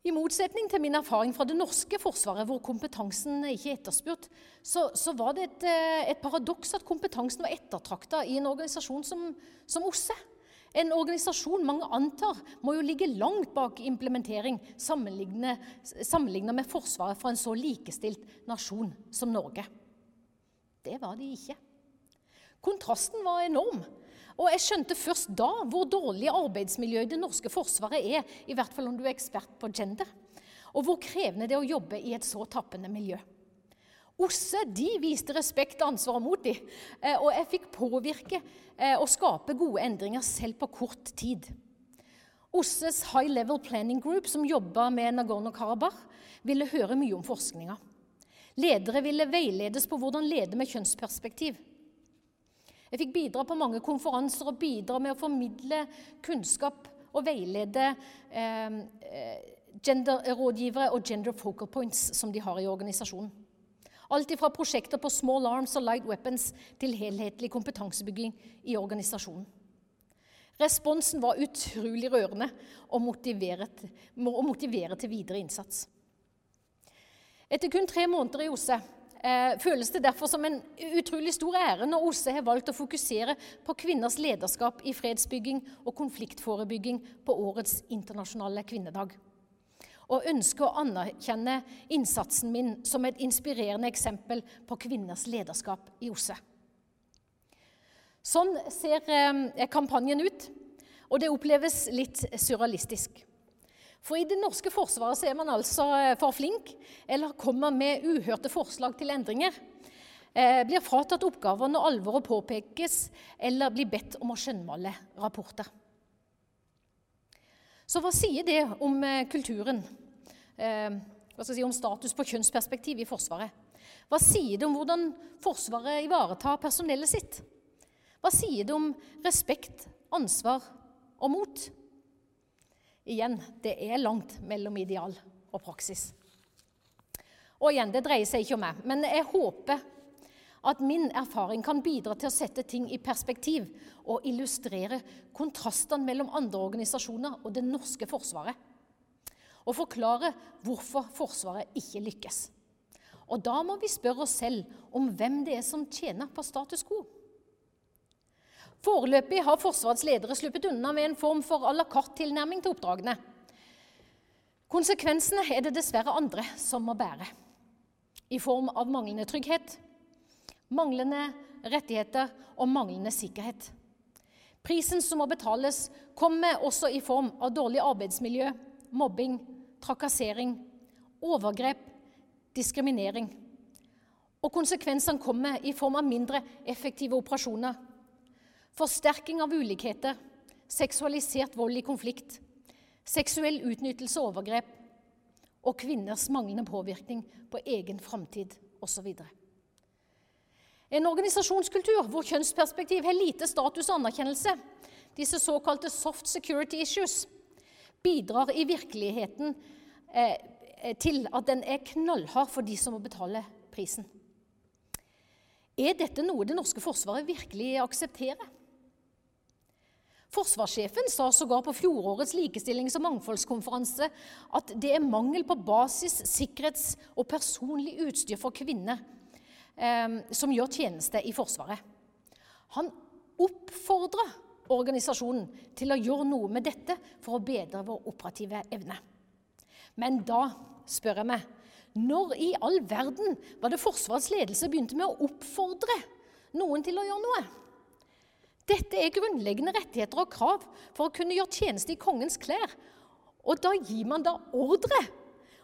I motsetning til min erfaring fra det norske forsvaret, hvor kompetansen ikke er etterspurt, så, så var det et, eh, et, paradoks at kompetansen var ettertrakta i en organisasjon som, som OSSE. En organisasjon mange antar må jo ligge langt bak implementering sammenlignet med Forsvaret fra en så likestilt nasjon som Norge. Det var de ikke. Kontrasten var enorm. Og jeg skjønte først da hvor dårlig arbeidsmiljø i det norske forsvaret er, i hvert fall om du er ekspert på gender, og hvor krevende det er å jobbe i et så tappende miljø. OSSE de viste respekt, ansvar og mot dem, eh, og jeg fikk påvirke eh, og skape gode endringer selv på kort tid. OSSEs High Level Planning Group, som jobba med Nagorno-Karabakh, ville høre mye om forskninga. Ledere ville veiledes på hvordan lede med kjønnsperspektiv. Jeg fikk bidra på mange konferanser og bidra med å formidle kunnskap og veilede eh, eh genderrådgivere og gender focal points som de har i organisasjonen. Alt fra prosjekter på small arms og light weapons til helhetlig kompetansebygging i organisasjonen. Responsen var utrolig rørende og motivert, og motivere til videre innsats. Etter kun tre måneder i OSSE eh, føles det derfor som en utrolig stor ære når OSSE har valgt å fokusere på kvinners lederskap i fredsbygging og konfliktforebygging på årets internasjonale kvinnedag. Og ønsker å anerkjenne innsatsen min som et inspirerende eksempel på kvinners lederskap i OSSE. Sånn ser eh, kampanjen ut, og det oppleves litt surrealistisk. For i det norske forsvaret så er man altså eh, for flink, eller kommer med uhørte forslag til endringer. Eh, blir fratatt oppgaver når alvoret påpekes, eller blir bedt om å skjønnmale rapporter. Så hva sier det om eh, kulturen? Hva skal jeg si, om status på kjønnsperspektiv i Forsvaret? Hva sier det om hvordan Forsvaret ivaretar personellet sitt? Hva sier det om respekt, ansvar og mot? Igjen, det er langt mellom ideal og praksis. Og igjen, det dreier seg ikke om meg, men jeg håper at min erfaring kan bidra til å sette ting i perspektiv og illustrere kontrastene mellom andre organisasjoner og det norske forsvaret. Og forklare hvorfor Forsvaret ikke lykkes. Og da må vi spørre oss selv om hvem det er som tjener på status quo. Foreløpig har Forsvarets ledere sluppet unna med en form for à la carte-tilnærming til oppdragene. Konsekvensene er det dessverre andre som må bære. I form av manglende trygghet, manglende rettigheter og manglende sikkerhet. Prisen som må betales, kommer også i form av dårlig arbeidsmiljø, mobbing, trakassering, overgrep, diskriminering. Og konsekvensene kommer i form av mindre effektive operasjoner, forsterking av ulikheter, seksualisert vold i konflikt, seksuell utnyttelse og overgrep og kvinners manglende påvirkning på egen framtid osv. En organisasjonskultur hvor kjønnsperspektiv har lite status og anerkjennelse, disse såkalte soft security issues, bidrar i virkeligheten eh, til at den er knallhard for de som må betale prisen. Er dette noe det norske forsvaret virkelig aksepterer? Forsvarssjefen sa sågar på fjorårets likestillings- og mangfoldskonferanse at det er mangel på basis, sikkerhets- og personlig utstyr for kvinner eh, som gjør tjeneste i Forsvaret. Han oppfordra organisasjonen til å gjøre noe med dette for å bedre vår operative evne. Men da spør jeg meg når i all verden var det Forsvarets ledelse begynte med å oppfordre noen til å gjøre noe? Dette er grunnleggende rettigheter og krav for å kunne gjøre tjeneste i kongens klær. Og da gir man da ordre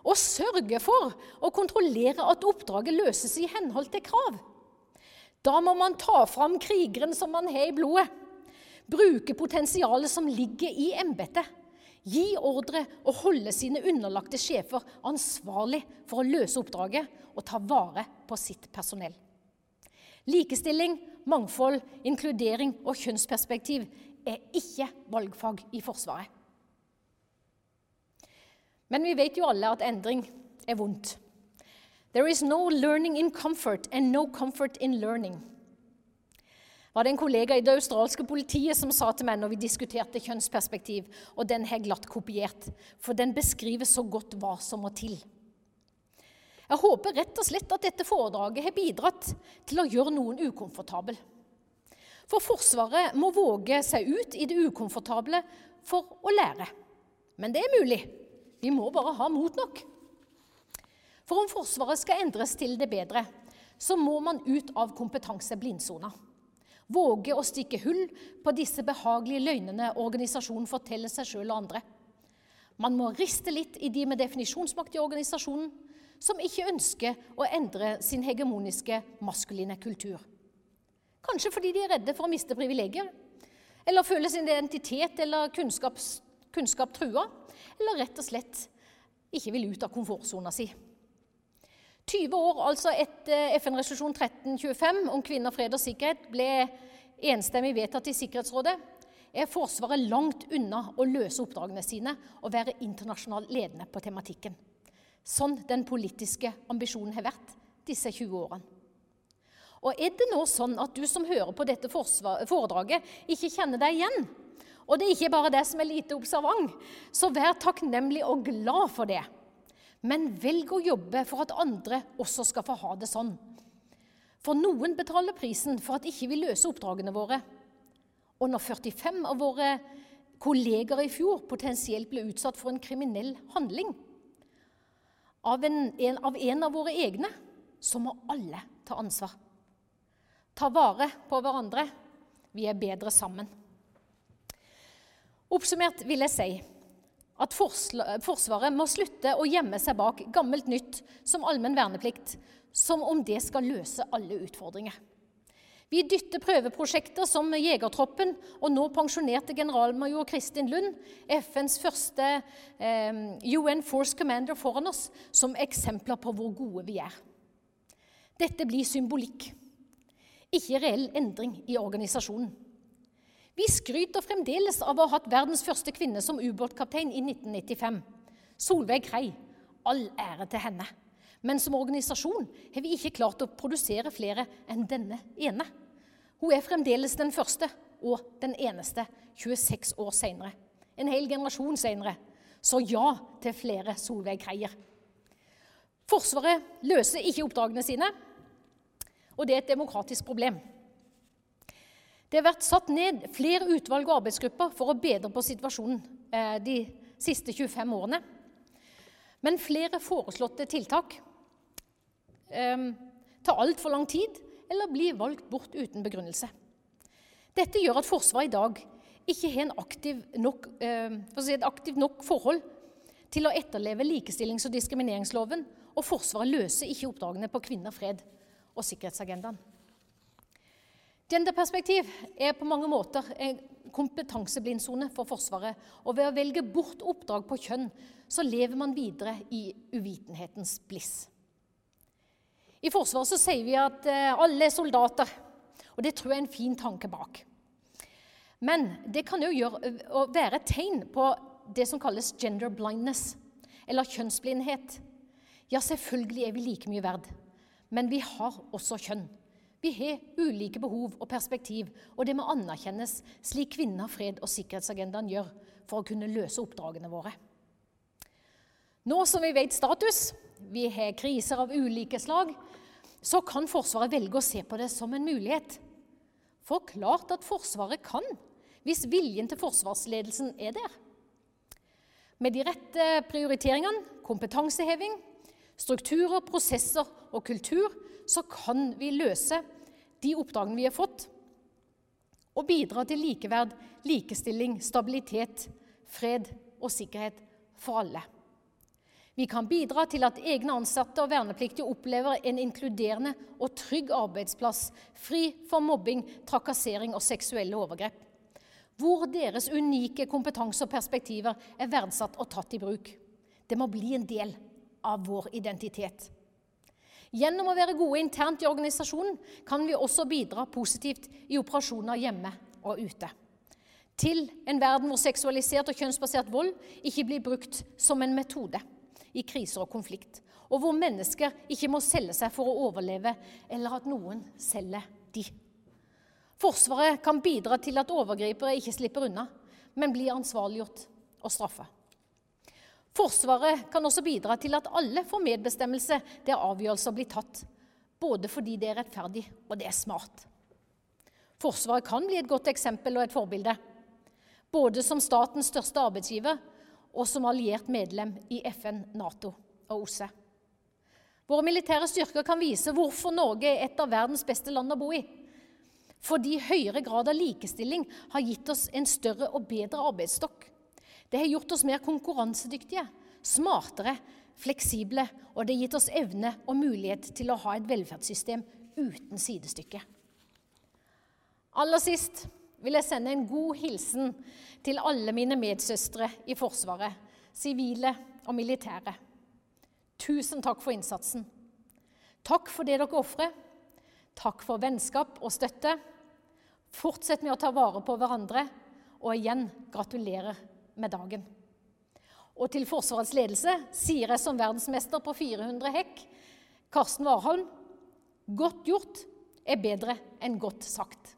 og sørger for å kontrollere at oppdraget løses i henhold til krav. Da må man ta fram krigeren som man har i blodet. Bruke potensialet som ligger i embetet. Gi ordre og holde sine underlagte sjefer ansvarlig for å løse oppdraget og ta vare på sitt personell. Likestilling, mangfold, inkludering og kjønnsperspektiv er ikke valgfag i Forsvaret. Men vi vet jo alle at endring er vondt. There is no learning in comfort and no comfort in learning. Var det en kollega i det australske politiet som sa til meg når vi diskuterte kjønnsperspektiv, og den har glatt kopiert, for den beskriver så godt hva som må til. Jeg håper rett og slett at dette foredraget har bidratt til å gjøre noen ukomfortabel. For Forsvaret må våge seg ut i det ukomfortable for å lære. Men det er mulig. Vi må bare ha mot nok. For om Forsvaret skal endres til det bedre, så må man ut av kompetanseblindsoner. Våge å stikke hull på disse behagelige løgnene organisasjonen forteller seg sjøl og andre. Man må riste litt i de med definisjonsmakt i organisasjonen som ikke ønsker å endre sin hegemoniske maskuline kultur. Kanskje fordi de er redde for å miste privilegier, eller føler sin identitet eller kunnskap, kunnskap trua, eller rett og slett ikke vil ut av komfortsona si. 20 år altså etter FN-resolusjon 1325 om kvinner, fred og sikkerhet ble enstemmig vedtatt i Sikkerhetsrådet, er Forsvaret langt unna å løse oppdragene sine og være internasjonalt ledende på tematikken. Sånn den politiske ambisjonen har vært disse 20 årene. Og Er det nå sånn at du som hører på dette foredraget, ikke kjenner deg igjen, og det er ikke bare det som er lite observant, så vær takknemlig og glad for det. Men velg å jobbe for at andre også skal få ha det sånn. For noen betaler prisen for at ikke vi løser oppdragene våre. Og når 45 av våre kolleger i fjor potensielt ble utsatt for en kriminell handling av en, en, av en av våre egne, så må alle ta ansvar. Ta vare på hverandre. Vi er bedre sammen. Oppsummert vil jeg si at Forsvaret må slutte å gjemme seg bak gammelt nytt som allmenn verneplikt, som om det skal løse alle utfordringer. Vi dytter prøveprosjekter som Jegertroppen og nå pensjonerte generalmajor Kristin Lund, FNs første eh, UN Force Commander, foran oss som eksempler på hvor gode vi er. Dette blir symbolikk, ikke reell endring i organisasjonen. Vi skryter fremdeles av å ha hatt verdens første kvinne som ubåtkaptein i 1995. Solveig Krei. All ære til henne. Men som organisasjon har vi ikke klart å produsere flere enn denne ene. Hun er fremdeles den første og den eneste 26 år seinere. En hel generasjon seinere. Så ja til flere Solveig Kreier. Forsvaret løser ikke oppdragene sine, og det er et demokratisk problem. Det har vært satt ned flere utvalg og arbeidsgrupper for å bedre på situasjonen eh, de siste 25 årene. Men flere foreslåtte tiltak eh, tar altfor lang tid eller blir valgt bort uten begrunnelse. Dette gjør at Forsvaret i dag ikke har aktiv nok, eh, si et aktivt nok forhold til å etterleve likestillings- og diskrimineringsloven, og Forsvaret løser ikke oppdragene på kvinner, fred og sikkerhetsagendaen. Genderperspektiv er på mange måter en kompetanseblindsone for Forsvaret. Og ved å velge bort oppdrag på kjønn, så lever man videre i uvitenhetens bliss. I Forsvaret så sier vi at eh, alle er soldater, og det tror jeg er en fin tanke bak. Men det kan jo være et tegn på det som kalles gender blindness, eller kjønnsblindhet. Ja, selvfølgelig er vi like mye verd, men vi har også kjønn. Vi har ulike behov og perspektiv, og det må anerkjennes slik kvinner, fred og sikkerhetsagendaen gjør for å kunne løse oppdragene våre. Nå som vi vet status, vi har kriser av ulike slag, så kan Forsvaret velge å se på det som en mulighet. For klart at Forsvaret kan, hvis viljen til forsvarsledelsen er der. Med de rette prioriteringene, kompetanseheving, strukturer, prosesser og kultur, så kan vi løse de oppdragene vi har fått, og bidra til likeverd, likestilling, stabilitet, fred og sikkerhet for alle. Vi kan bidra til at egne ansatte og vernepliktige opplever en inkluderende og trygg arbeidsplass, fri for mobbing, trakassering og seksuelle overgrep. Hvor deres unike kompetanse og perspektiver er verdsatt og tatt i bruk. Det må bli en del av vår identitet. Gjennom å være gode internt i organisasjonen kan vi også bidra positivt i operasjoner hjemme og ute. Til en verden hvor seksualisert og kjønnsbasert vold ikke blir brukt som en metode i kriser og konflikt, og hvor mennesker ikke må selge seg for å overleve, eller at noen selger de. Forsvaret kan bidra til at overgripere ikke slipper unna, men blir ansvarliggjort og straffa. Forsvaret kan også bidra til at alle får medbestemmelse der avgjørelser blir tatt, både fordi det er rettferdig og det er smart. Forsvaret kan bli et godt eksempel og et forbilde, både som statens største arbeidsgiver og som alliert medlem i FN, Nato og OSSE. Våre militære styrker kan vise hvorfor Norge er et av verdens beste land å bo i. Fordi høyere grad av likestilling har gitt oss en større og bedre arbeidsstokk. Det har gjort oss mer konkurransedyktige, smartere, fleksible, og det har gitt oss evne og mulighet til å ha et velferdssystem uten sidestykke. Aller sist vil jeg sende en god hilsen til alle mine medsøstre i Forsvaret, sivile og militære. Tusen takk for innsatsen. Takk for det dere ofrer. Takk for vennskap og støtte. Fortsett med å ta vare på hverandre, og igjen gratulerer med dagen. Og til Forsvarets ledelse sier jeg som verdensmester på 400 hekk, Karsten Warholm, godt gjort er bedre enn godt sagt.